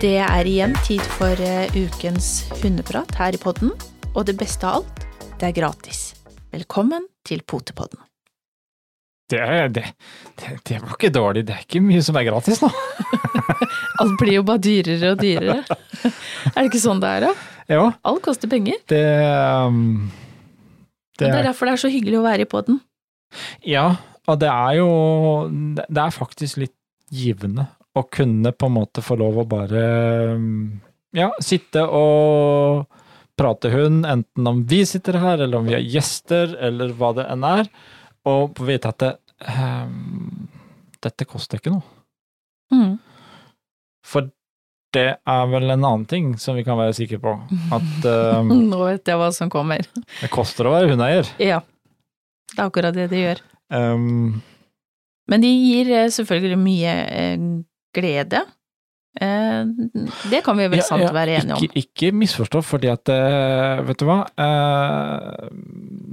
Det er igjen tid for eh, ukens hundeprat her i podden, og det beste av alt, det er gratis. Velkommen til Potepodden. Det, det, det, det var ikke dårlig. Det er ikke mye som er gratis nå. Alt blir jo bare dyrere og dyrere. er det ikke sånn det er, da? Jo, Alt koster penger. det, um, Og det er derfor det er så hyggelig å være i podden. Ja, og det er jo Det det er faktisk litt givende å kunne på en måte få lov å bare um, Ja, sitte og prate hund, enten om vi sitter her, eller om vi har gjester, eller hva det enn er, og vite at det, um, dette koster ikke noe. Mm. For det er vel en annen ting som vi kan være sikre på. At um, Nå vet jeg hva som kommer. det koster å være hundeeier. Ja, det er akkurat det det gjør. Um, Men de gir eh, selvfølgelig mye eh, glede. Eh, Det kan vi vel Ja, sant ja, være enige om. Ikke, ikke misforstå, fordi at eh, Vet du hva? Eh,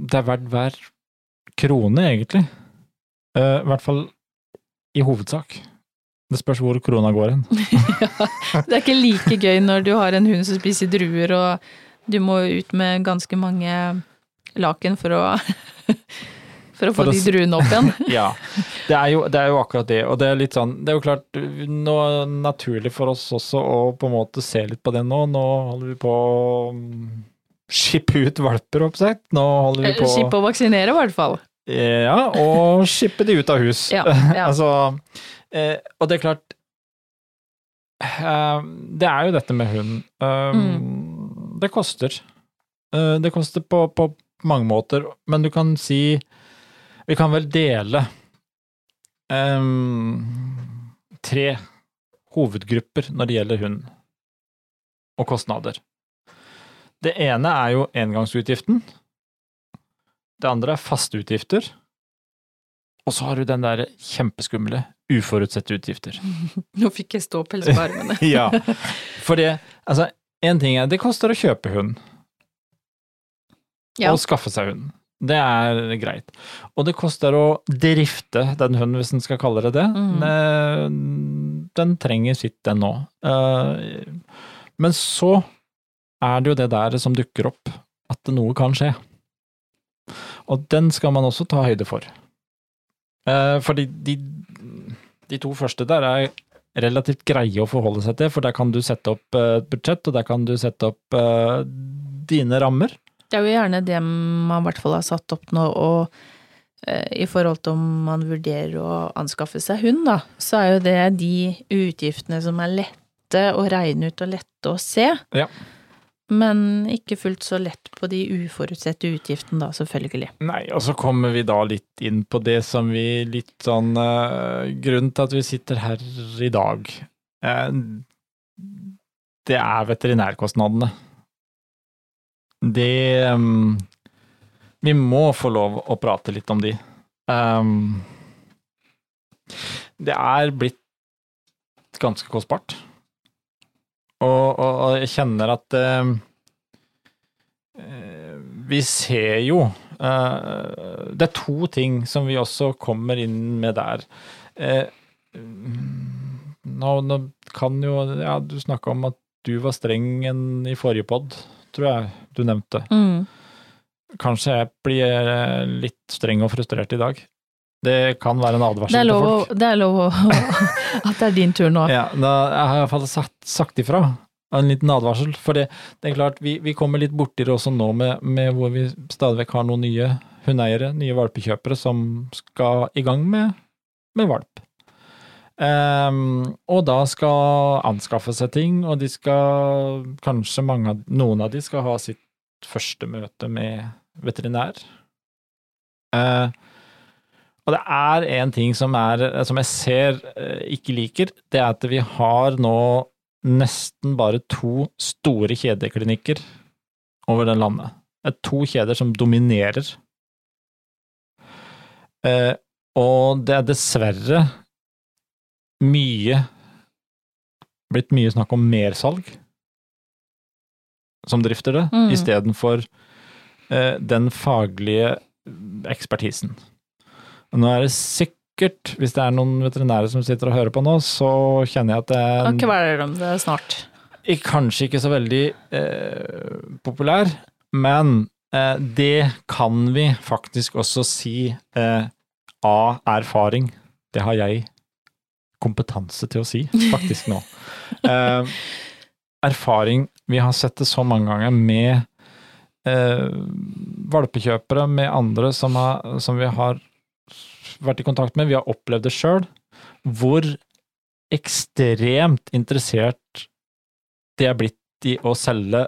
Det er verdt hver krone, egentlig. I hvert fall i hovedsak. Det spørs hvor krona går hen. Det er ikke like gøy når du har en hund som spiser druer, og du må ut med ganske mange laken for å For å få For de druene opp igjen. Ja, det er, jo, det er jo akkurat det. Og det er litt sånn Det er jo klart noe naturlig for oss også å på en måte se litt på det nå. Nå holder vi på å mm, skippe ut valper, oppsett. Nå holder vi på Skippe å vaksinere, i hvert fall. Ja, og skippe de ut av hus. Ja, ja. altså eh, Og det er klart eh, Det er jo dette med hund. Eh, Mm. Det koster. Eh, det koster på, på mange måter, men du kan si Vi kan vel dele um, tre hovedgrupper når det gjelder hund og kostnader. Det ene er jo engangsutgiften. Det andre er faste utgifter. Og så har du den der kjempeskumle uforutsette utgifter. Nå fikk jeg ståpels på armene. Ja, for det, altså, en ting er, det koster å kjøpe hund. Ja. Og skaffe seg hund. Det er greit. Og det koster å drifte den hunden, hvis en skal kalle det det. Mm. Den, trenger sitt, den nå. Eh, Men så er det jo det der som dukker opp, at noe kan skje. Og den skal man også ta høyde for. Eh, Fordi de, de to første der er relativt greie å forholde seg til, for der kan du sette opp et budsjett, og der kan du sette opp dine rammer. Det er jo gjerne det man i hvert fall har satt opp nå, og eh, i forhold til om man vurderer å anskaffe seg hund, da, så er jo det de utgiftene som er lette å regne ut og lette å se. Ja. Men ikke fullt så lett på de uforutsette utgiftene, da, selvfølgelig. Nei, og så kommer vi da litt inn på det som vi litt sånn eh, Grunnen til at vi sitter her i dag, eh, det er veterinærkostnadene. Det um, Vi må få lov å prate litt om de. Um, det er blitt ganske kostbart. Og, og, og jeg kjenner at eh, eh, Vi ser jo uh, Det er to ting som vi også kommer inn med der. Uh, nå, nå kan jo Ja, du snakka om at du var streng enn i forrige pod, tror jeg du nevnte. Mm. Kanskje jeg blir eh, litt streng og frustrert i dag. Det kan være en advarsel lov, til folk. det er lov at det er din tur nå. Ja, da jeg har iallfall sagt, sagt ifra. En liten advarsel. For det, det er klart, vi, vi kommer litt borti det også nå med, med hvor vi stadig vekk har noen nye hundeeiere, nye valpekjøpere, som skal i gang med, med valp. Ehm, og da skal anskaffe seg ting, og de skal kanskje mange Noen av de skal ha sitt første møte med veterinær. Uh, og det er en ting som, er, som jeg ser eh, ikke liker, det er at vi har nå nesten bare to store kjedeklinikker over det landet. Det er to kjeder som dominerer. Eh, og det er dessverre mye blitt mye snakk om mersalg som drifter det, Mm. istedenfor eh, den faglige ekspertisen. Og Nå er det sikkert, hvis det er noen veterinærer som sitter og hører på nå, så kjenner jeg at det Kan er ikke være om det snart. kanskje ikke så veldig eh, populær, men eh, det kan vi faktisk også si eh, av erfaring. Det har jeg kompetanse til å si, faktisk nå. Eh, erfaring Vi har sett det så mange ganger med eh, valpekjøpere, med andre som, har, som vi har vært i kontakt med. Vi har opplevd det sjøl, hvor ekstremt interessert det er blitt i å selge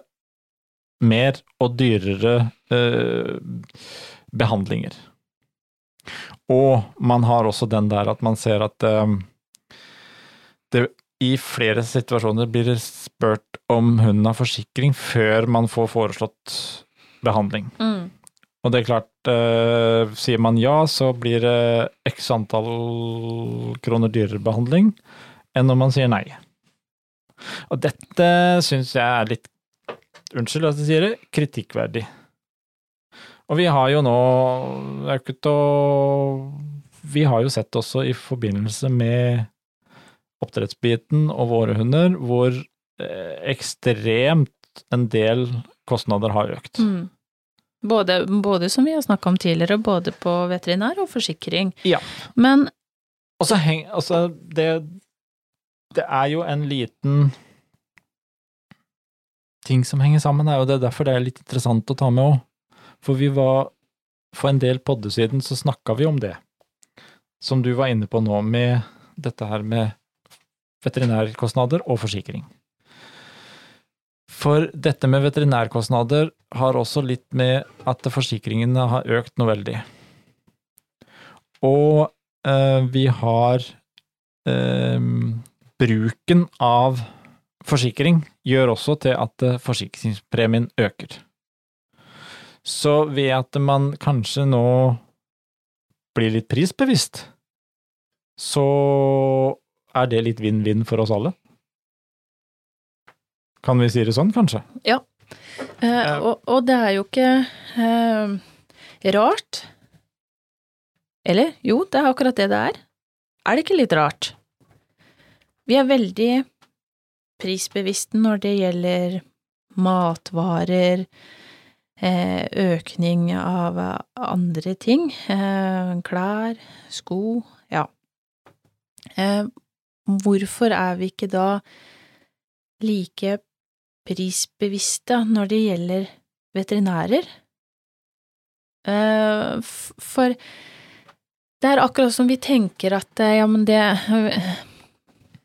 mer og dyrere eh, behandlinger. Og man har også den der at man ser at det i flere situasjoner blir det spurt om hunden har forsikring før man får foreslått behandling. Mm. Og det er klart, eh, sier man ja, så blir det x antall kroner dyrere behandling enn når man sier nei. Og dette syns jeg er litt, unnskyld at jeg sier det, kritikkverdig. Og vi har jo nå, det er ikke til å Vi har jo sett også i forbindelse med oppdrettsbiten og våre hunder, hvor eh, ekstremt en del kostnader har økt. Mm. Både, både som vi har snakka om tidligere, både på veterinær og forsikring. Ja. Men Og så heng, altså, det Det er jo en liten ting som henger sammen er og det er derfor det er litt interessant å ta med òg. For vi var For en del podder siden så snakka vi om det, som du var inne på nå, med dette her med veterinærkostnader og forsikring. For dette med veterinærkostnader har også litt med at forsikringene har økt noe veldig. Og eh, vi har eh, Bruken av forsikring gjør også til at eh, forsikringspremien øker. Så ved at man kanskje nå blir litt prisbevisst, så er det litt vinn-vinn for oss alle. Kan vi si det sånn, kanskje? Eh, og, og det er jo ikke eh, rart. Eller jo, det er akkurat det det er. Er det ikke litt rart? Vi er veldig prisbevisste når det gjelder matvarer, eh, økning av andre ting, eh, klær, sko, ja. Hvorfor er vi ikke da like prisbevisste når det gjelder veterinærer. Eh, For det er akkurat som vi tenker at eh, ja, men det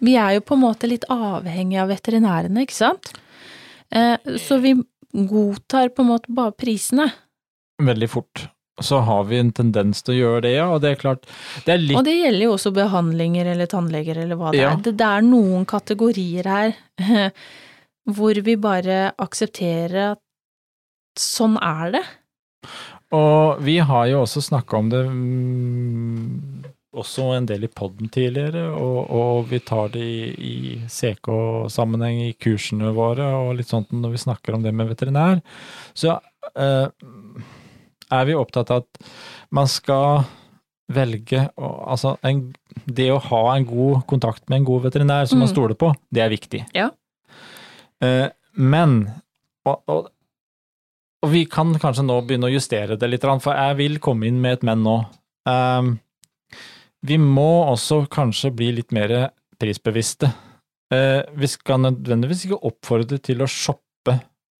Vi er jo på en måte litt avhengig av veterinærene, ikke sant? Eh, Så vi godtar på en måte bare prisene. Veldig fort. Så har vi en tendens til å gjøre det, ja, og det er klart Det er litt Og det gjelder jo også behandlinger eller tannleger eller hva det Ja. er. Det, det er noen kategorier her hvor vi bare aksepterer at sånn er det. Og vi har jo også snakka om det mm, også en del i podden tidligere, og, og vi tar det i, i CK-sammenheng i kursene våre og litt sånt når vi snakker om det med veterinær. Så eh, er vi opptatt av at man skal velge å, Altså, en, det å ha en god kontakt med en god veterinær som man Mm. stoler på, det er viktig. Ja. Eh, men og, og, og vi kan kanskje nå begynne å justere det litt, for jeg vil komme inn med et men nå. Eh, vi må også kanskje bli litt mer prisbevisste. Eh, vi skal nødvendigvis ikke oppfordre til å shoppe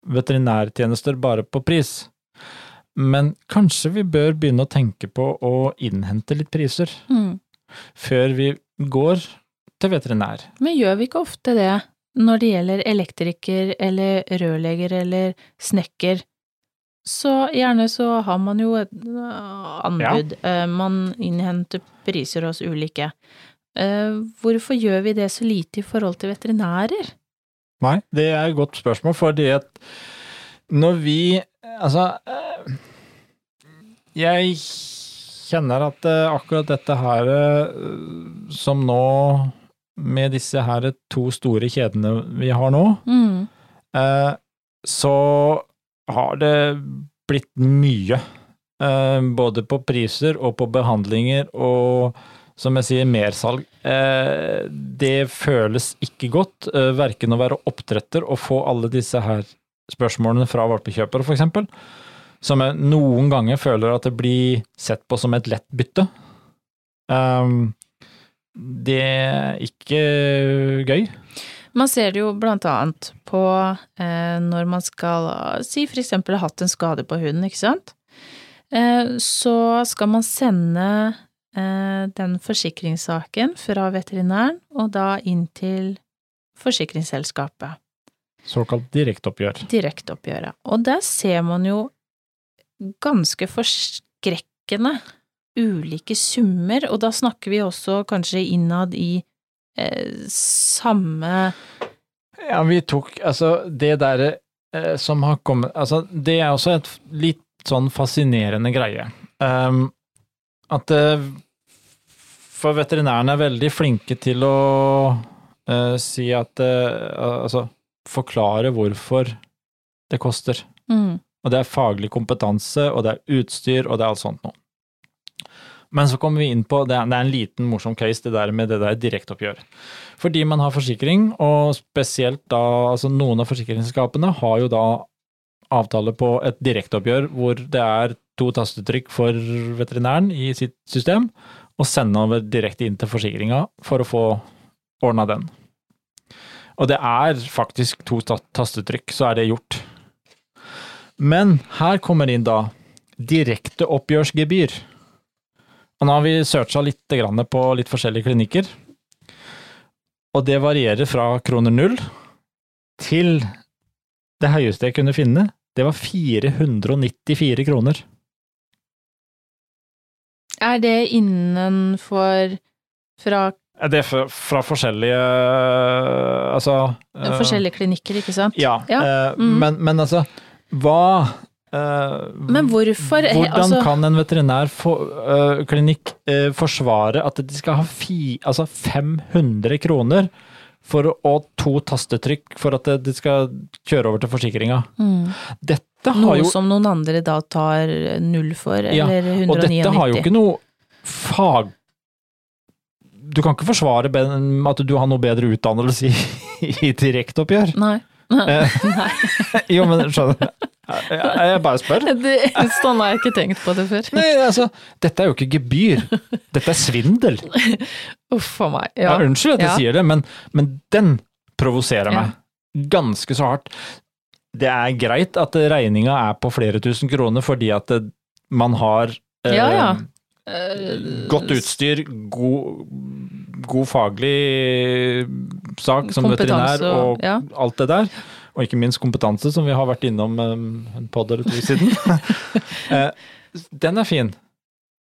veterinærtjenester bare på pris, men kanskje vi bør begynne å tenke på å innhente litt priser Mm. før vi går til veterinær. Men gjør vi ikke ofte det når det gjelder elektriker eller rørlegger eller snekker? Så gjerne så har man jo et øh, anbud, ja. man innhenter priser hos ulike. Eh, Hvorfor gjør vi det så lite i forhold til veterinærer? Nei, det er et godt spørsmål, fordi at når vi Altså eh, Jeg kjenner at eh, akkurat dette her eh, som nå Med disse her to store kjedene vi har nå, Mm. så har det blitt mye. Både på priser og på behandlinger og som jeg sier, mersalg. Eh, det føles ikke godt, eh, verken å være oppdretter og få alle disse her spørsmålene fra valpekjøpere, f.eks. Som jeg noen ganger føler at det blir sett på som et lett bytte. Um, det er ikke gøy. Man ser det jo blant annet på eh, når man skal si for eksempel hatt en skade på hunden, ikke sant. Eh, så skal man sende eh, den forsikringssaken fra veterinæren og da inn til forsikringsselskapet. Såkalt direkteoppgjør. Direkteoppgjøret. Og der ser man jo ganske forskrekkende ulike summer, og da snakker vi også kanskje innad i eh, samme Ja, vi tok altså det der eh, som har kommet Altså, det er også et litt sånn fascinerende greie. Um, at eh, For veterinærene er veldig flinke til å eh, si at eh, Altså forklare hvorfor det koster. mm, Og det er faglig kompetanse, og det er utstyr, og det er alt sånt noe. Men så kommer vi inn på, det er, en liten morsom case, det der med det der direkteoppgjør. Fordi man har forsikring, og spesielt da, altså noen av forsikringsselskapene har jo da avtale på et direkteoppgjør hvor det er to tastetrykk for veterinæren i sitt system, og sende over direkte inn til forsikringa for å få ordna den. Og det er faktisk to tastetrykk, så er det gjort. Men her kommer inn da direkteoppgjørsgebyr. Og nå har vi searcha litt på litt forskjellige klinikker. Og det varierer fra kroner null til det høyeste jeg kunne finne. Det var 494 kroner. Er det innenfor fra Er det fra, fra forskjellige Altså eh, forskjellige klinikker, ikke sant? Ja, Ja, eh, mm. men, men altså Hva eh, Men hvorfor Hvordan altså, kan en veterinærklinikk eh, forsvare at de skal ha fi, altså 500 kroner for og to tastetrykk for at de skal kjøre over til forsikringa? mm, Dette har Noe jo som noen andre da tar null for, Ja, eller 199? Og dette har jo ikke noe fag... Du kan ikke forsvare at du har noe bedre utdannelse i, i direkteoppgjør. Nei. Eh. Nei. Jo, men skjønner? Jeg, jeg bare spør. Det, sånn har jeg ikke tenkt på det før. Nei, altså, dette er jo ikke gebyr. Dette er svindel. Uff a meg. Ja, Ja. unnskyld at jeg Ja. sier det, men, men den provoserer meg ganske så hardt. Det er greit at regninga er på flere tusen kroner fordi at det, man har eh, Ja, ja. Eh, godt utstyr, god, god faglig sak som veterinær og- ja. alt det der. Og ikke minst kompetanse, som vi har vært innom eh, en podd eller to siden. Eh, Den er fin.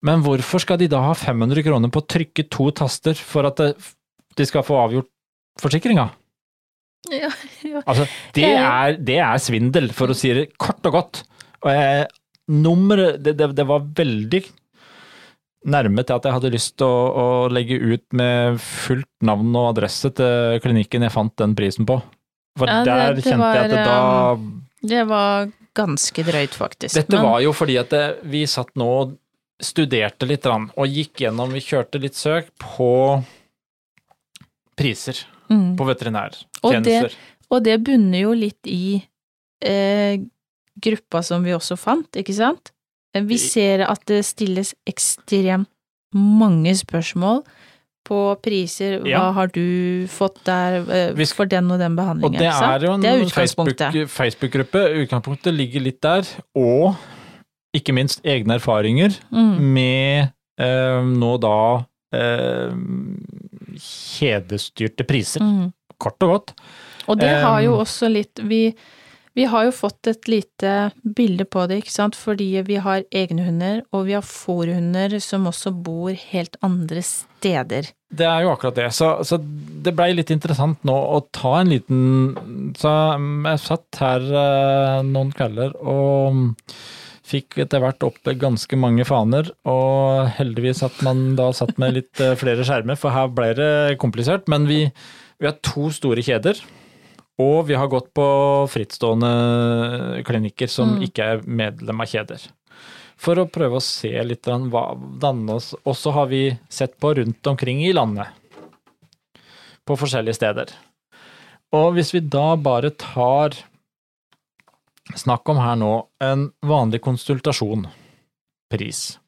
Men hvorfor skal de da ha 500 kroner på å trykke to taster for at de skal få avgjort forsikringa? ja, ja. Altså, det er, det er svindel, for å si det kort og godt. Og jeg, nummeret det, det, det var veldig nærme til at jeg hadde lyst til å, å legge ut med fullt navn og adresse til klinikken jeg fant den prisen på. For Ja, det- der det kjente jeg at det da Det var ganske drøyt, faktisk. Dette Men- var jo fordi at det, vi satt nå og studerte litt og gikk gjennom, vi kjørte litt søk på priser mm. på Og veterinærtjenester. Og det bunner jo litt i eh, gruppa som vi også fant, ikke sant? Eh, Vi ser at det stilles ekstremt mange spørsmål på priser. Hva Ja. har du fått der eh, for den og den Og behandlingen? det er jo en Facebook-gruppe. Facebook-. Utgangspunktet ligger litt der, og ikke minst egne erfaringer Mm. med eh, nå da eh, kjedestyrte priser, Mm. kort og godt. Og det har jo Um, også litt vi, vi har jo fått et lite bilde på det, ikke sant, fordi vi har egne hunder, og vi har fòrhunder som også bor helt andre steder. Det er jo akkurat det. Så, så det blei litt interessant nå å ta en liten Så mm, jeg satt her eh, noen kvelder og fikk etter hvert opp ganske mange faner, og heldigvis at man da satt med litt eh, flere skjermer, for her ble det komplisert. Men vi, vi har to store kjeder, og vi har gått på frittstående klinikker som Mm. ikke er medlem av kjeder. for å prøve å se litt hva dannes. Og så har vi sett på rundt omkring i landet. På forskjellige steder. Og hvis vi da bare tar Snakk om her nå en vanlig konsultasjon. Pris.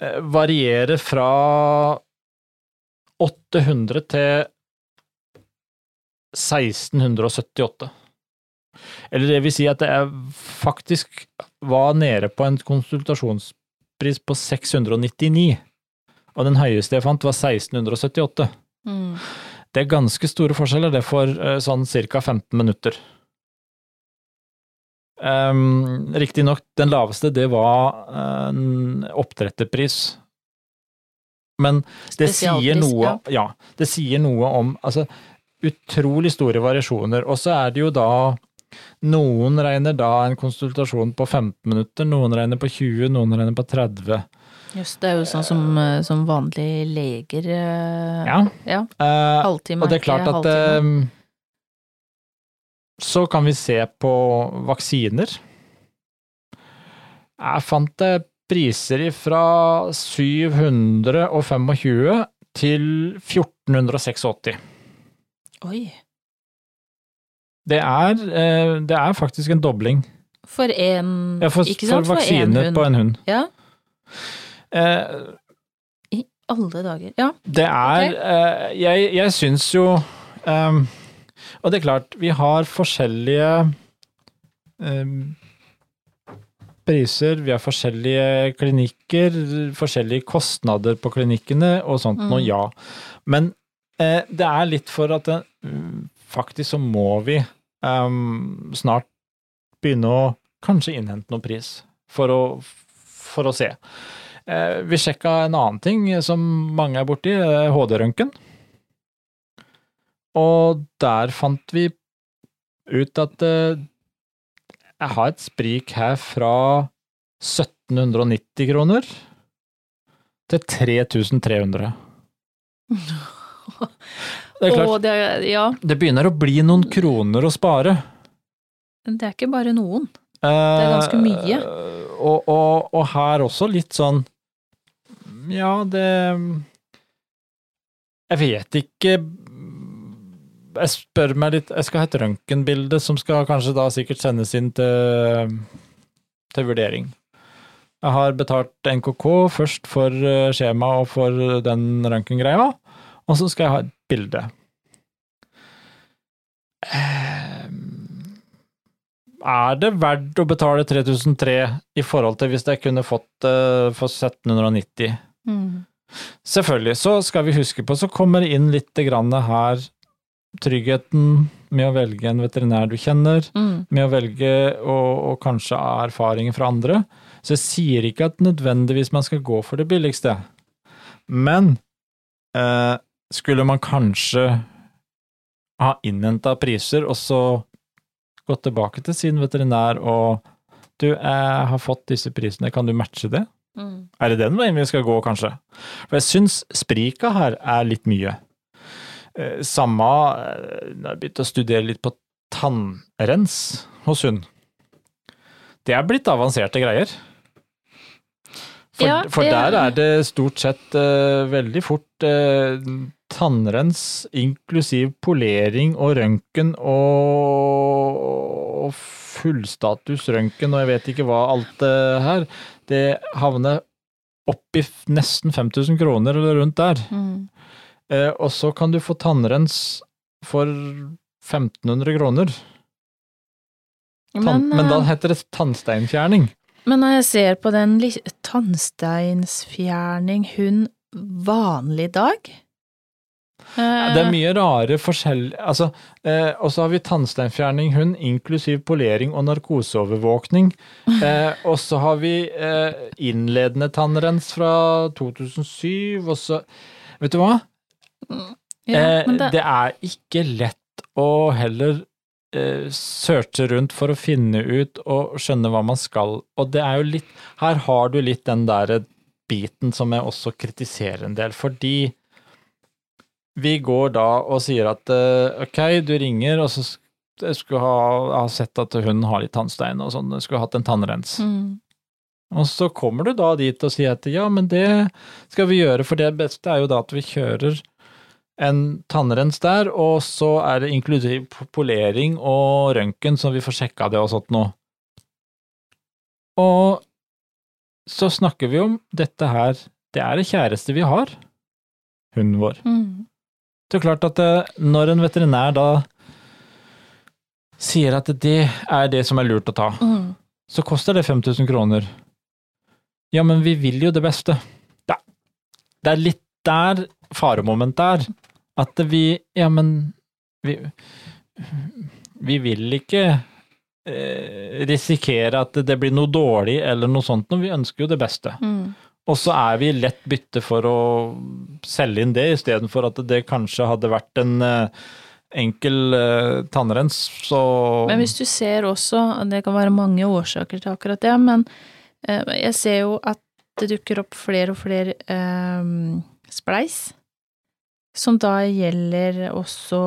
Eh, Varierer fra 800 til 1678. Eller det vil si at det er faktisk var nede på en konsultasjonspris på 699, og den høyeste jeg fant var 1678. Mm. Det er ganske store forskjeller, det for eh, sånn ca. 15 minutter. Um, Riktignok, den laveste, det var en oppdretterpris. Men det sier noe Ja, det sier noe om altså, utrolig store variasjoner. Og så er det jo da Noen regner da en konsultasjon på 15 minutter, noen regner på 20, noen regner på 30. Just, det er jo sånn som, eh, som vanlige leger eh, Ja. ja. Eh, Halvtime Og det er klart at halvtime. eh, Så kan vi se på vaksiner. Jeg fant det priser fra 725 til 1486. Oi. Det er, eh, det er faktisk en dobling. For én Ja, for, for hund. på en hund. Ja. Eh, I alle dager. Ja. Det er eh, Jeg, jeg syns jo ehm, Og det er klart, vi har forskjellige ehm, priser, vi har forskjellige klinikker, forskjellige kostnader på klinikkene og sånt Mm. noe, ja. Men eh, det er litt for at det, faktisk så må vi um, snart begynne å kanskje innhente noen pris for å, for å se. Uh, vi sjekka en annen ting som mange er borti, eh, HD-røntgen. Og der fant vi ut at uh, jeg har et sprik her fra 1790 kroner til 3300. Det er klart, det, ja, det begynner å bli noen kroner å spare. det er ikke bare noen. Det er ganske mye. Og, og, og her også litt sånn Ja, det Jeg vet ikke Jeg spør meg litt Jeg skal ha et røntgenbilde som skal kanskje da sikkert sendes inn til, til vurdering. Jeg har betalt NKK først for eh, skjema og for den røntgengreia, og så skal jeg ha et bilde. Ehm, er det verdt å betale 3003 i forhold til hvis jeg kunne fått det for 1790? Mm. Selvfølgelig, så skal vi huske på, så kommer det inn litt grann her tryggheten med å velge en veterinær du kjenner, Mm. med å velge og, og kanskje erfaringer fra andre. Så jeg sier ikke at nødvendigvis man skal gå for det billigste, men eh, skulle man kanskje ha innhenta priser, og så gått tilbake til sin veterinær og du, jeg har fått disse prisene, kan du matche det? Mm. Er det den veien vi skal gå, kanskje? For jeg syns sprika her er litt mye. Eh, Samme når jeg begynte å studere litt på tannrens hos hund. Det er blitt avanserte greier. For, Ja, for der er det stort sett uh, veldig fort eh, tannrens inklusiv polering og røntgen og, fullstatus røntgen og jeg vet ikke hva alt det her. Det havner opp i nesten 5000 kroner eller rundt der. Mm. Eh, og så kan du få tannrens for 1500 kroner. Tan men, da eh, heter det tannsteinfjerning. Men når jeg ser på den tannsteinsfjerning hun vanlig dag eh, Det er mye rare forskjell... Altså, eh, og så har vi tannsteinfjerning hund, inklusiv polering og narkoseovervåkning. Eh, og så har vi eh, innledende tannrens fra 2007, og så Vet du hva? ja, eh, det, det er ikke lett å heller eh, searche rundt for å finne ut og skjønne hva man skal. Og det er jo litt Her har du litt den der biten som jeg også kritiserer en del, fordi vi går da og sier at eh, ok, du ringer, og så jeg skulle ha, har sett at hunden har litt tannstein og sånn, skulle hatt en tannrens. mm, Og så kommer du da dit og sier at ja, men det skal vi gjøre, for det beste er jo da at vi kjører en tannrens der, og så er det inklusiv polering og røntgen, så vi får sjekka det og sånt noe. Og så snakker vi om dette her, det er det kjæreste vi har, hunden vår. Mm. Det er klart at når en veterinær da sier at det er det som er lurt å ta, Mm. så koster det 5000 kroner. Ja, men vi vil jo det beste. Det, det er litt der faremomentet er. At vi Ja, men vi, vi vil ikke eh, risikere at det blir noe dårlig eller noe sånt, når vi ønsker jo det beste. Mm. Og så er vi lett bytte for å selge inn det, istedenfor at det kanskje hadde vært en eh, enkel eh, tannrens, så Men hvis du ser også, det kan være mange årsaker til akkurat det, men eh, jeg ser jo at det dukker opp flere og flere eh, spleis, som da gjelder også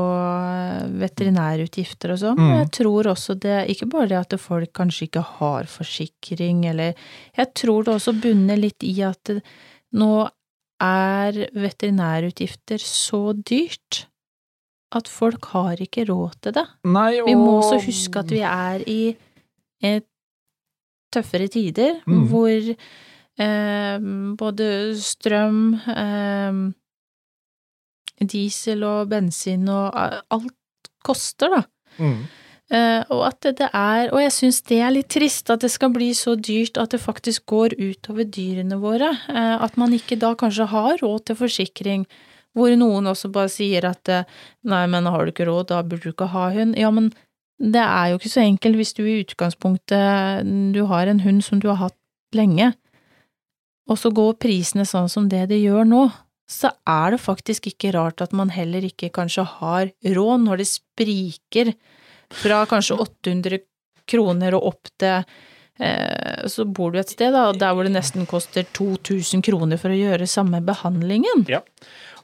veterinærutgifter og sånn. Mm. Jeg tror også det, ikke bare det at folk kanskje ikke har forsikring, eller Jeg tror det også bunner litt i at nå er veterinærutgifter så dyrt at folk har ikke råd til det. Nei, Vi må også huske at vi er i et tøffere tider, Mm. hvor eh, både strøm, eh, diesel og bensin og alt koster, da. Mm. Uh, og at det, det er Og jeg syns det er litt trist at det skal bli så dyrt at det faktisk går utover dyrene våre. Uh, at man ikke da kanskje har råd til forsikring. Hvor noen også bare sier at eh, nei, men har du ikke råd, da burde du ikke ha hund. Ja, men det er jo ikke så enkelt hvis du i utgangspunktet du har en hund som du har hatt lenge, og så går prisene sånn som det de gjør nå, så er det faktisk ikke rart at man heller ikke kanskje har råd når det spriker fra kanskje 800 kroner og opp til eh, Så bor du et sted da, der hvor det nesten koster 2000 kroner for å gjøre samme behandlingen. Ja,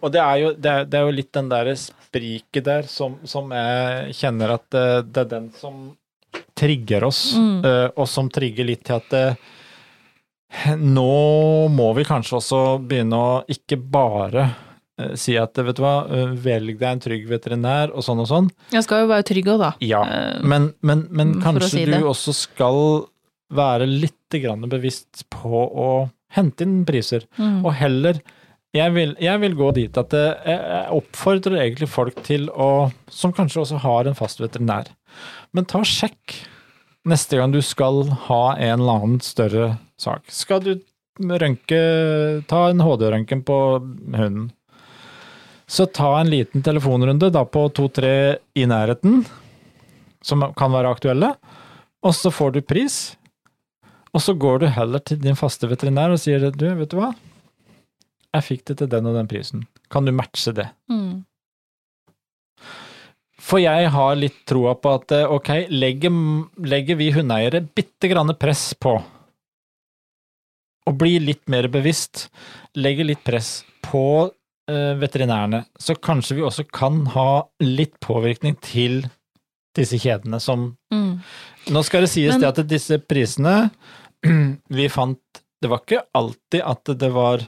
Og det er jo, det er, det er jo litt den der spriket der som, som jeg kjenner at det, det er den som trigger oss, Mm. eh, og som trigger litt til at det, nå må vi kanskje også begynne å ikke bare eh, si at vet du hva, eh, velg deg en trygg veterinær og sånn og sånn. Jeg skal jo være trygg òg, da. Ja, Eh, men, men, men kanskje si du også skal være litt grann bevisst på å hente inn priser. mm. Og heller jeg vil, jeg vil gå dit at jeg, oppfordrer egentlig folk til å Som kanskje også har en fast veterinær. Men ta sjekk neste gang du skal ha en eller annen større sak. Skal du rønke Ta en HD-røntgen på hunden. Så ta en liten telefonrunde da på to-tre i nærheten, som kan være aktuelle, og så får du pris. Og så går du heller til din faste veterinær og sier du, vet du hva, jeg fikk det til den og den prisen. Kan du matche det? Mm. For jeg har litt troa på at eh, ok, legger, legger vi hundeeiere bitte grann press på å bli litt mer bevisst, legger litt press på eh, veterinærene, så kanskje vi også kan ha litt påvirkning til disse kjedene som Mm. Nå skal det sies Men- det at disse prisene vi fant Det var ikke alltid at det var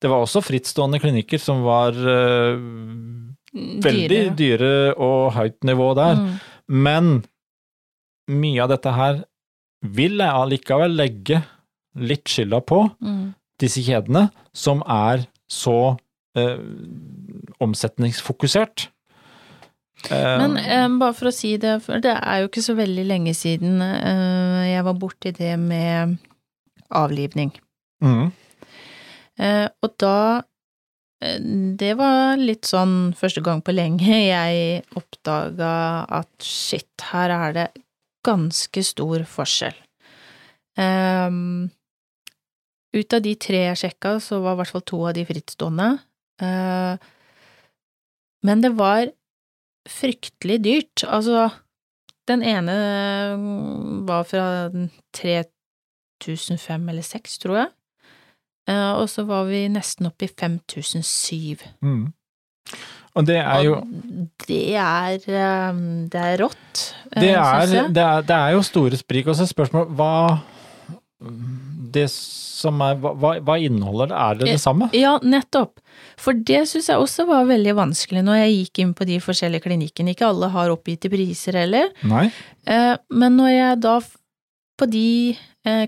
Det var også frittstående klinikker som var eh, veldig dyre, dyre og høyt nivå der. Mm. Men mye av dette her vil jeg allikevel legge litt skylda på Mm. disse kjedene, som er så eh, omsetningsfokusert. Men eh, bare for å si det, for det er jo ikke så veldig lenge siden eh, jeg var borti det med avlivning. mm, Eh, og da Det var litt sånn første gang på lenge jeg oppdaga at shit, her er det ganske stor forskjell. Um, ut av de tre jeg sjekka, så var i hvert fall to av de frittstående. Uh, men det var fryktelig dyrt. Altså, den ene mm, var fra 3005 eller 6, tror jeg. Eh, og så var vi nesten oppe i 5007. mm. Og det er jo det er eh, Det er rått, eh, Det synes er, jeg. det, er, det er jo store sprik. Og så spørsmålet hva det som er Hva, hva inneholder det? Er det det samme? Ja, nettopp. For det syns jeg også var veldig vanskelig når jeg gikk inn på de forskjellige klinikkene. Ikke alle har oppgitte priser heller. Nei? Men når jeg da, på de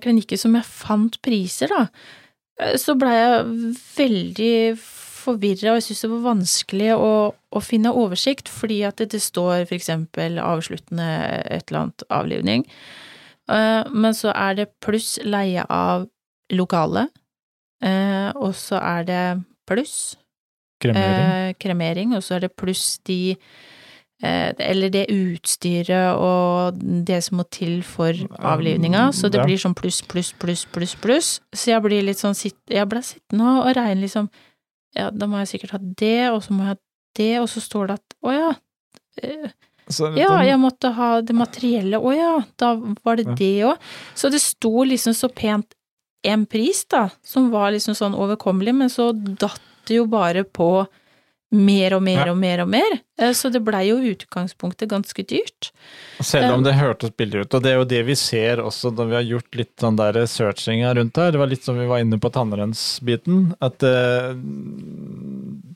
klinikker som jeg fant priser, da, så blei jeg veldig forvirra, og jeg syntes det var vanskelig å, å, finne oversikt, fordi at det, det står for eksempel avsluttende et eller annet avlivning. Eh, men så er det pluss leie av lokale, eh, og så er det pluss Kremering? eh, kremering, og så er det pluss de eller det utstyret og det som må til for avlivninga, så det blir sånn pluss, pluss, pluss, pluss, pluss. Så jeg blir litt sånn Jeg ble sittende og og regne liksom Ja, da må jeg sikkert ha det, og så må jeg ha det, og så står det at å ja, eh, ja, jeg måtte ha det materielle, å ja, da var det det òg. Så det sto liksom så pent en pris, da, som var liksom sånn overkommelig, men så datt det jo bare på mer og mer Ja. og mer og mer. Eh, Så det blei jo i utgangspunktet ganske dyrt. Selv om det hørtes billig ut, og det er jo det vi ser også når vi har gjort litt sånn der searchinga rundt her. Det var litt som vi var inne på tannrensbiten, at eh,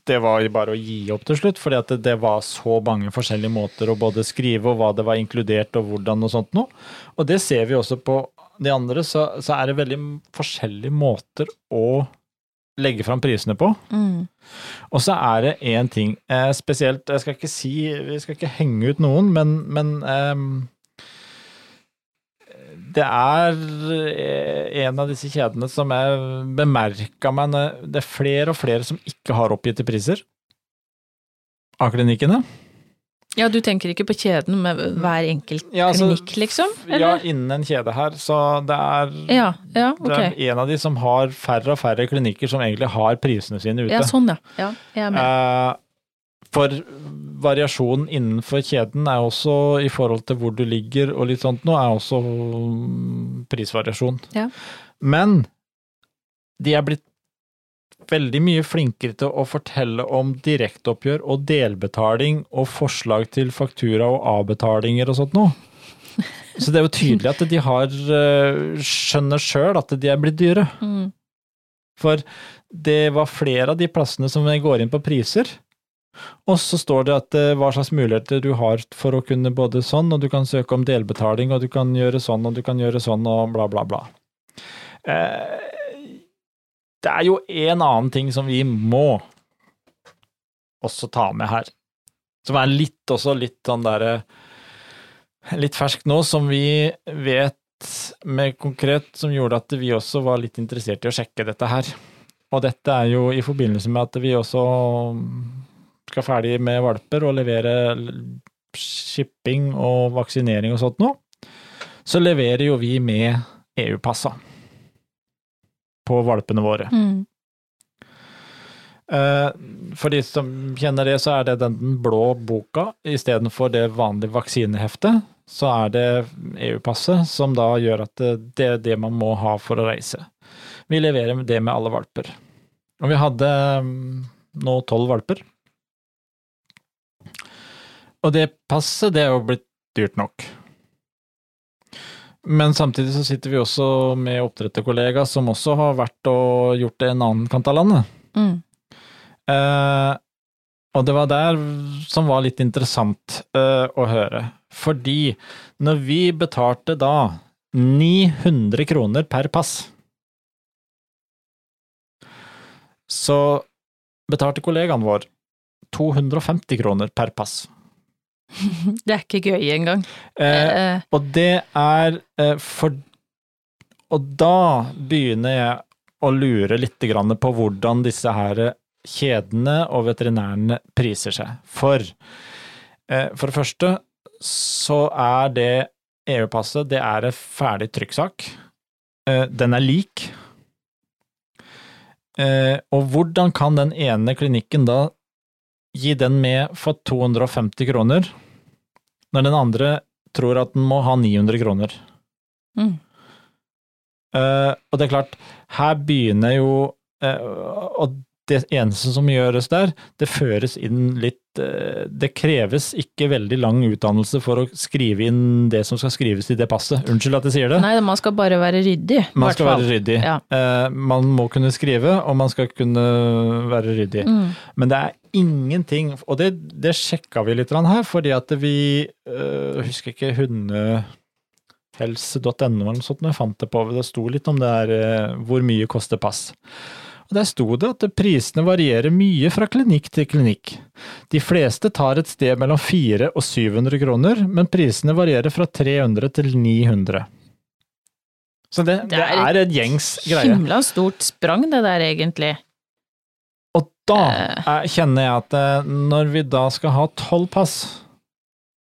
det var jo bare å gi opp til slutt, fordi at det, det var så mange forskjellige måter å både skrive og hva det var inkludert og hvordan og sånt noe. Og det ser vi også på de andre, så, så er det veldig forskjellige måter å legge fram prisene på. Mm. Og så er det én ting eh, spesielt Jeg skal ikke si Vi skal ikke henge ut noen, men, men eh, Det er eh, en av disse kjedene som jeg bemerka meg Det er flere og flere som ikke har oppgitte priser av klinikkene. Ja, du tenker ikke på kjeden med hver enkelt Ja, altså, klinikk, liksom? Ja, innen en kjede her, så det er Ja, ja, Det er en av de som har færre og færre klinikker som egentlig har prisene sine ute. Ja, sånn, ja. ja jeg er med. Eh, For variasjonen innenfor kjeden er også i forhold til hvor du ligger og litt sånt noe, er også mm, prisvariasjon. Ja. Men de er blitt veldig mye flinkere til å fortelle om direkteoppgjør og delbetaling og forslag til faktura og avbetalinger og sånt noe. Så det er jo tydelig at de har eh, skjønner sjøl at de er blitt dyre. Mm. For det var flere av de plassene som går inn på priser. Og så står det at eh, hva slags muligheter du har for å kunne både sånn, og du kan søke om delbetaling, og du kan gjøre sånn, og du kan gjøre sånn, og bla, bla, bla. Eh, det er jo en annen ting som vi må også ta med her, som er litt også litt sånn derre Litt ferskt nå, som vi vet med konkret, som gjorde at vi også var litt interessert i å sjekke dette her. Og dette er jo i forbindelse med at vi også skal ferdig med valper og levere shipping og vaksinering og sånt nå. Så leverer jo vi med EU-passa på valpene våre. Mm. Eh, For de som kjenner det, så er det den blå boka istedenfor det vanlige vaksineheftet. Så er det EU-passet som da gjør at det, det er det man må ha for å reise. Vi leverer det med alle valper. Og vi hadde mm, nå tolv valper. Og det passet, det er jo blitt dyrt nok. Men samtidig så sitter vi også med oppdretterkollega som også har vært og gjort det en annen kant av landet. Mm. Eh, og det var der som var litt interessant eh, å høre. Fordi når vi betalte da 900 kroner per pass, så betalte kollegaen vår 250 kroner per pass. Det er ikke gøy engang. Eh, Eh, og det er eh, for Og da begynner jeg å lure litt grann på hvordan disse her kjedene og veterinærene priser seg. For eh, for det første så er det EU-passet det er en ferdig trykksak. Eh, den er lik. Eh, og hvordan kan den ene klinikken da gi den med for 250 kroner, når den andre tror at den må ha 900 kroner. mm. Uh, og det er klart, her begynner jo uh, Og det eneste som gjøres der, det føres inn litt det kreves ikke veldig lang utdannelse for å skrive inn det som skal skrives i det passet. Unnskyld at jeg sier det. Nei, man skal bare være ryddig. Man skal fall. være ryddig. Ja. Eh, Man må kunne skrive, og man skal kunne være ryddig. Mm. Men det er ingenting Og det, det sjekka vi litt her, fordi at vi øh, husker ikke hundehelse.no eller noe sånt, når jeg fant det på. Det sto litt om det her hvor mye koster pass. Og Der sto det at prisene varierer mye fra klinikk til klinikk. De fleste tar et sted mellom 400 og 700 kroner, men prisene varierer fra 300 til 900. Så det, det, Det er en gjengs greie. Himla stort sprang det der, egentlig. Og da Eh. er, kjenner jeg at eh, når vi da skal ha tolv pass,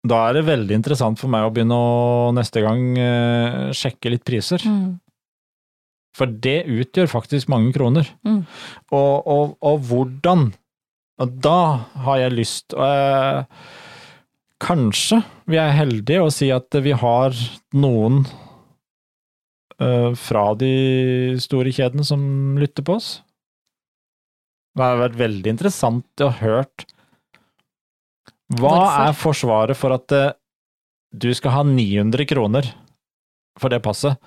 da er det veldig interessant for meg å begynne å neste gang eh, sjekke litt priser. Mm. For det utgjør faktisk mange kroner. Mm. Og, og, og hvordan Og da har jeg lyst eh, Kanskje vi er heldige å si at vi har noen eh, fra de store kjedene som lytter på oss. Det har vært veldig interessant å hørt Hva Hvorfor? er forsvaret for at eh, du skal ha 900 kroner for det passet,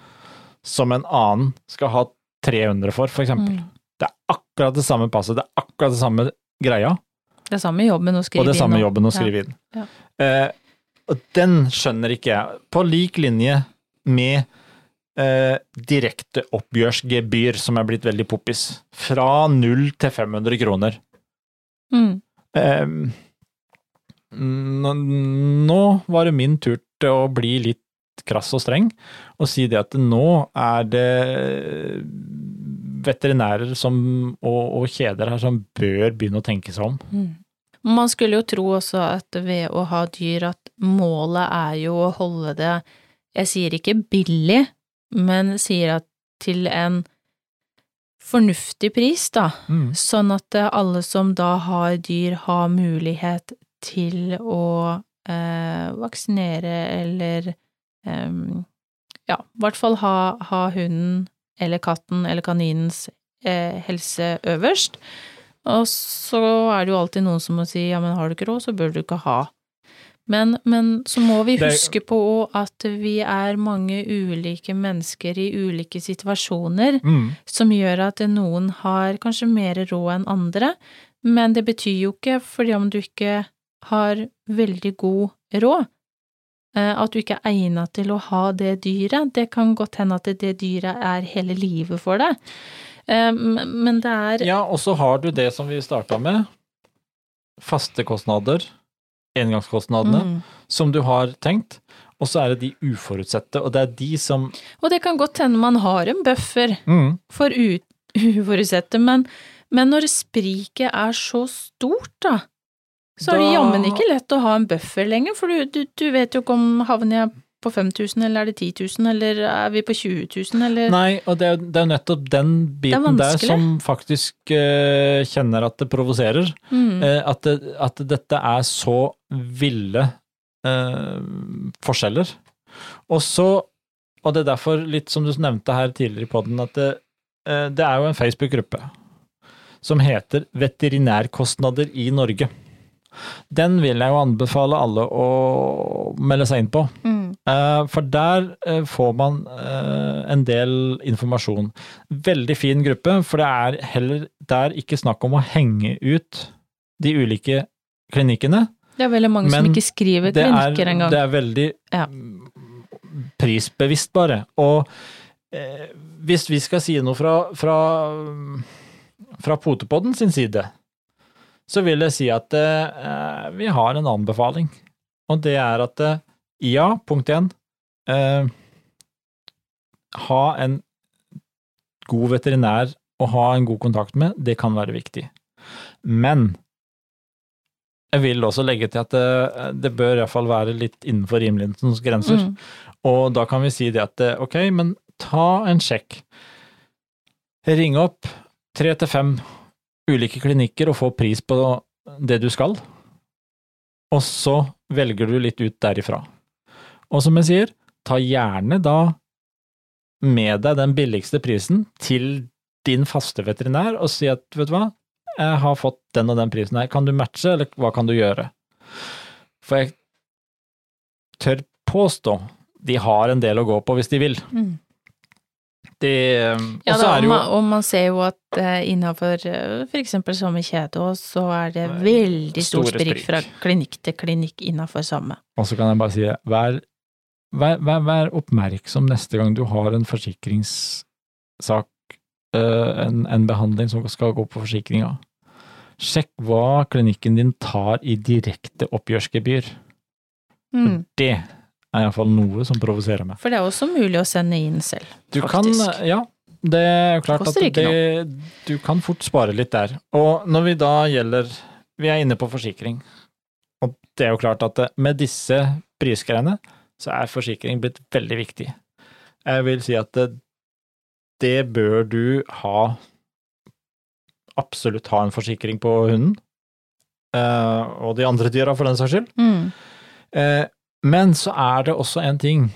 som en annen skal ha 300 for, eksempel? Mm. Det er akkurat det samme passet, det er akkurat det samme greia, Det er samme jobben å skrive inn. og det samme jobben å skrive inn. Ja. Eh, og den skjønner ikke jeg. På lik linje med eh, direkteoppgjørsgebyr, som er blitt veldig poppis. Fra 0 til 500 kroner. Mm. Eh, nå var det min tur til å bli litt krass og streng, og si det at nå er det veterinærer som, og, og kjeder her som bør begynne å tenke seg om. Mm. Man skulle jo tro også at ved å ha dyr at målet er jo å holde det, jeg sier ikke billig, men sier at til en fornuftig pris, da, Mm. sånn at eh, alle som da har dyr, har mulighet til å eh, vaksinere eller ja, i hvert fall ha, ha hunden eller katten eller kaninens eh, helse øverst. Og så er det jo alltid noen som må si ja, men har du ikke råd, så bør du ikke ha. Men, men så må vi huske på at vi er mange ulike mennesker i ulike situasjoner Mm. som gjør at noen har kanskje mer råd enn andre, men det betyr jo ikke, fordi om du ikke har veldig god råd, at du ikke er egnet til å ha det dyret. Det kan godt hende at det dyret er hele livet for deg. Eh, Men det er Ja, og så har du det som vi starta med. Faste kostnader, engangskostnadene, Mm. som du har tenkt. Og så er det de uforutsette, og det er de som Og det kan godt hende man har en buffer mm, for ut, uforutsette, men, men når spriket er så stort, da, så er det jammen ikke lett å ha en buffer lenger, for du, du, du vet jo ikke om havner jeg på 5000, eller er det 10 000, eller er vi på 20 000, eller Nei, og det er, det er nettopp den biten der som faktisk uh, kjenner at det provoserer. mm. Uh, at, det, at dette er så ville uh, forskjeller. Og så, og det er derfor, litt som du nevnte her tidligere i poden, at det, det er jo en Facebook-gruppe som heter Veterinærkostnader i Norge. Den vil jeg jo anbefale alle å melde seg inn på. Mm. Eh, For der eh, får man eh, en del informasjon. Veldig fin gruppe, for det er heller der ikke snakk om å henge ut de ulike klinikkene. Det er veldig mange som ikke skriver er, klinikker engang. det er veldig Ja. prisbevisst, bare. Og eh, hvis vi skal si noe fra, fra, fra Potepodden sin side, så vil jeg si at eh, vi har en anbefaling. Og det er at eh, ja, punkt én eh, Ha en god veterinær å ha en god kontakt med, det kan være viktig. Men jeg vil også legge til at det, det bør iallfall være litt innenfor rimelighetens grenser. Mm. Og da kan vi si det at eh, ok, men ta en sjekk. Ring opp tre til fem ulike klinikker og få pris på det du skal. Og så velger du litt ut derifra. Og som jeg sier, ta gjerne da med deg den billigste prisen til din faste veterinær og si at vet du hva, jeg har fått den og den prisen her, kan du matche, eller hva kan du gjøre? For jeg tør påstå de har en del å gå på hvis de vil. Mm. De, Ja, da, er det og, jo man, og man ser jo at uh, innafor for eksempel samme kjede også, så er det veldig stor sprik sprik. fra klinikk til klinikk innafor samme. Og så kan jeg bare si, vær, vær, vær, vær oppmerksom neste gang du har en forsikringssak, uh, en, en behandling som skal gå på forsikringa. Sjekk hva klinikken din tar i direkte oppgjørsgebyr. Mm. Det er iallfall noe som provoserer meg. For det er også mulig å sende inn selv, Du faktisk. kan, ja, det er jo klart at det, du kan fort spare litt der. Og når vi da gjelder Vi er inne på forsikring, og det er jo klart at med disse prisgreiene, så er forsikring blitt veldig viktig. Jeg vil si at det, det bør du ha Absolutt ha en forsikring på hunden, eh, og de andre dyra for den saks skyld. Mm. Eh, Men så er det også en ting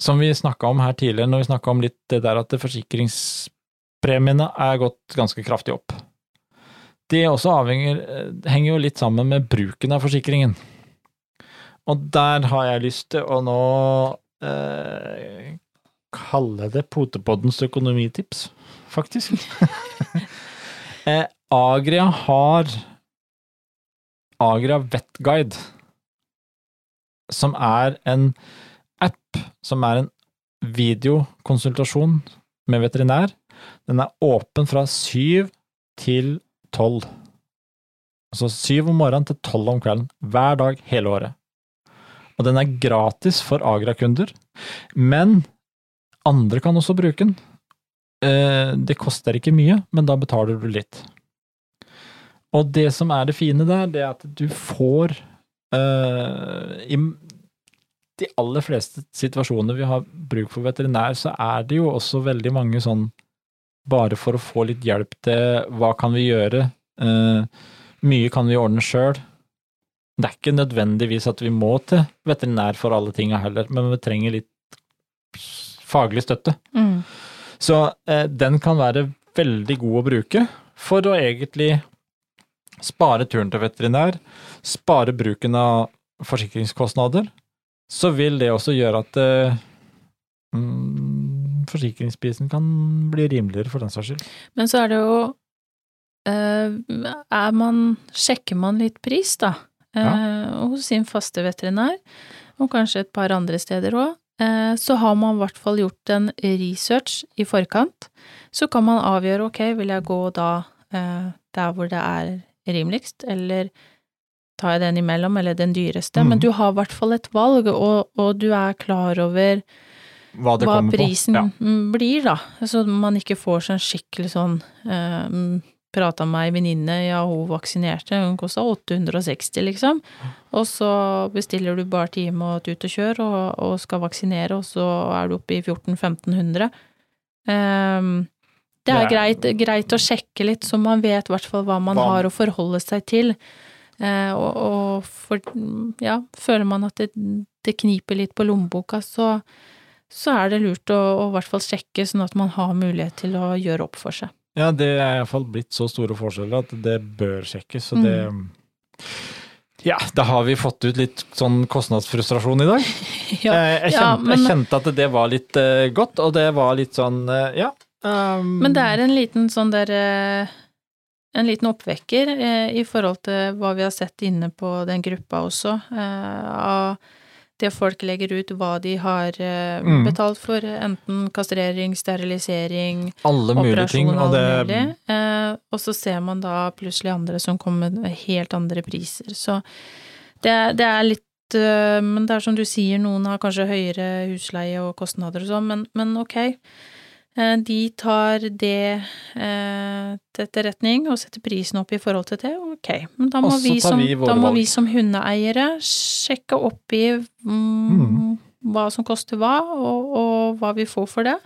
som vi snakka om her tidligere, når vi snakka om litt det der at forsikringspremiene er gått ganske kraftig opp. Det også avhenger, eh, henger jo litt sammen med bruken av forsikringen. Og der har jeg lyst til å nå eh, kalle det Potepoddens økonomitips, faktisk. eh, Agria har Agria Vetguide som er en app som er en videokonsultasjon med veterinær. Den er åpen fra syv til tolv. Altså syv om morgenen til tolv om kvelden. Hver dag hele året. Og den er gratis for Agra-kunder, men andre kan også bruke den. Eh, Det koster ikke mye, men da betaler du litt. Og det som er det fine der, det er at du får I de aller fleste situasjoner vi har bruk for veterinær, så er det jo også veldig mange sånn bare for å få litt hjelp til hva kan vi gjøre, Uh, mye kan vi ordne sjøl. Det er ikke nødvendigvis at vi må til veterinær for alle tinga heller, men vi trenger litt faglig støtte. Mm. Så eh, den kan være veldig god å bruke for å egentlig spare turen til veterinær, spare bruken av forsikringskostnader. Så vil det også gjøre at eh, mm, forsikringsprisen kan bli rimeligere for den saks skyld. Men så er det jo eh, Er man Sjekker man litt pris, da? Eh, Hos sin faste veterinær, og kanskje et par andre steder òg. Eh, så har man i hvert fall gjort en research i forkant. Så kan man avgjøre ok, vil jeg gå da eh, der hvor det er rimeligst, eller tar jeg den imellom, eller den dyreste. Mm. Men du har i hvert fall et valg, og, og du er klar over Hva det hva prisen. Ja. blir, da. Så man ikke får sånn skikkelig sånn eh, Prata med ei venninne, ja, hun vaksinerte, hun kosta 860, liksom. Og så bestiller du bare time og et ut og kjør, og, og skal vaksinere, og så er du oppe i 1400-1500. Um, er Det er- greit, greit å sjekke litt, så man vet i hvert fall hva man Hva- har å forholde seg til. Eh, og og for, ja, føler man at det, det kniper litt på lommeboka, så, så er det lurt å, å i hvert fall sjekke, sånn at man har mulighet til å gjøre opp for seg. Ja, det er iallfall blitt så store forskjeller at det bør sjekkes, så det Ja, da har vi fått ut litt sånn kostnadsfrustrasjon i dag. Ja, jeg, jeg, ja, kjente, men- jeg kjente at det var litt eh, godt, og det var litt sånn eh, ja. Um, Men det er en liten sånn der eh, En liten oppvekker eh, i forhold til hva vi har sett inne på den gruppa også, eh, av det folk legger ut, hva de har eh, Mm. betalt for, enten kastrering, sterilisering, alle mulige ting, og det mulig. Og så ser man da plutselig andre som kommer med helt andre priser. Så det, det er litt Men det er som du sier, noen har kanskje høyere husleie og kostnader og sånn, men, men ok. Eh, De tar det eh, til etterretning og setter prisen opp i forhold til det, ok. Men da må, vi som, vi da må vi som hundeeiere sjekke opp i mm, Mm. hva som koster hva, og, og hva vi får for det.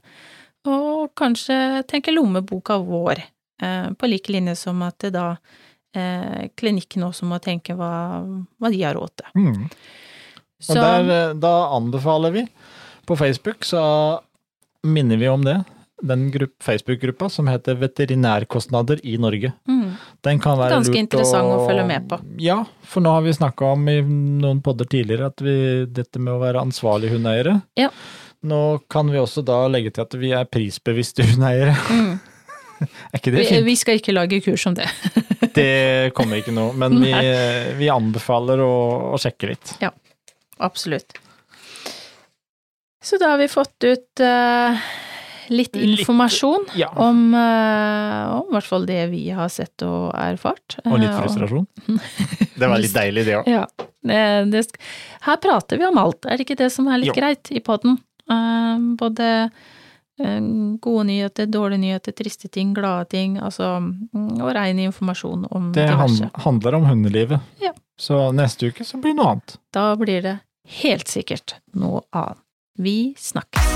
Og kanskje tenke lommeboka vår, eh, på lik linje som at det da klinikken også må tenke hva, hva de har råd til. mm. Så Og der, da anbefaler vi På Facebook så minner vi om det. Den grupp- Facebook-gruppa som heter Veterinærkostnader i Norge. Mm. Den kan være Ganske lurt interessant å følge med på. Ja, for nå har vi snakka om i noen podder tidligere at vi, dette med å være ansvarlige hundeeiere. Ja. Nå kan vi også da legge til at vi er prisbevisste hundeeiere. Mm. Er ikke det fint? vi skal ikke lage kurs om det. Det kommer ikke noe, men vi, vi anbefaler å, å sjekke litt. Ja, Absolutt. Så da har vi fått ut eh, litt Litt- informasjon Ja, om, eh, om hvert fall det vi har sett og erfart. og litt Eh, frustrasjon. Det var litt deilig, det òg. Ja. Det, det, her prater vi om alt, er det ikke det som er litt Jo. greit i podden? Eh, både gode nyheter, dårlige nyheter, triste ting, glade ting, altså mm, og rein informasjon om Det diverse. diverse. handler om hundelivet. Ja. Så neste uke så blir det noe annet. Da blir det helt sikkert noe annet. Vi snakkes.